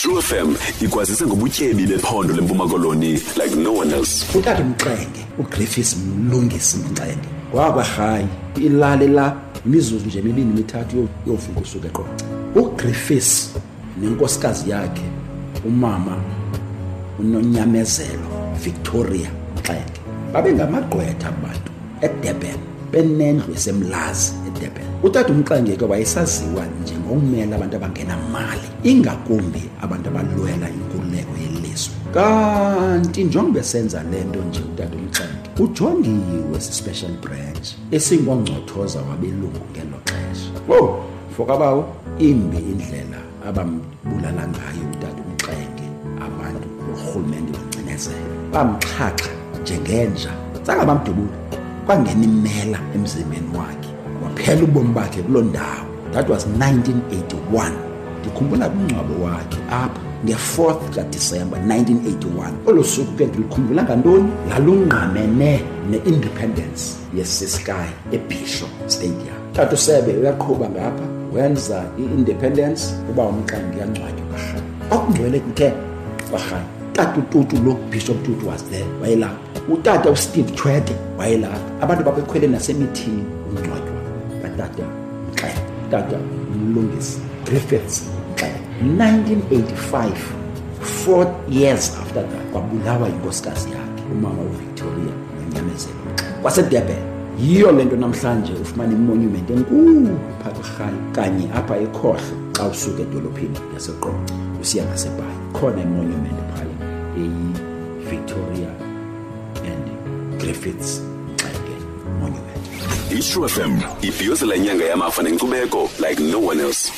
itrue fm ikwazise ngobutyebi bephondo lempuma koloni like no one else. Utata umxenge ugriffis mlungisi mxenge wabarhayi ilali la imizuzu nje emibini mithathu yovuka usuke eqonce ugriffis nenkosikazi yakhe umama unonyamezelo victoria mxenge babengamagqwetha abantu edurban benendlu esemlazi edurban. Utata umxenge ke wayesaziwa njengomela abantu abangenamali ingakumbi abantu abalwela inkululeko yelizwe. Kanti njengoba besenza le nto nje utata umxenge ujongiwe si-special branch esingongcothoza wabelungu ngelo xesha. Wo fokabawo imbi indlela abambulala ngayo utata umxenge abantu borhulumente bangcinezela bamxhaxha njengenja sangabamdubula kwangena imela emzimbeni wakhe waphela ubomi bakhe kuloo ndawo. That was 1981 ndikhumbula kumngcwabo wakhe apha nge-4th kadisemba 1981 olo suku ke ndilikhumbula ngantoni? Lalungqamene ne-independence yeciskei ebisho stadium. Tata usebe uyaqhuba ngapha wenza i-independence uba umxenge yancwatywa kwarhayi kwakungcwele kuthe kwarhayi tata ututu lo bishop tutu was there wayelapha. Utata usteve tshwete wayelapha. Abantu babekhwele nasemithini ungcwatywa katata mxenge tata umlungisi griffiths mxele 1985 four years after that kwabulawa yinkosikazi yakhe umama uvictoria nonyamezelo kwasedurban yiyo le nto namhlanje ufumana imonument enkulu phaa kwerhayi kanye apha ekhohlo xa usuka edolophini yaseqonce usiya ngasebhayi. Khona imonument phaya eyi-victoria and griffiths itrue fm ibhiyozela inyanga yamafa nenkcubeko like no one else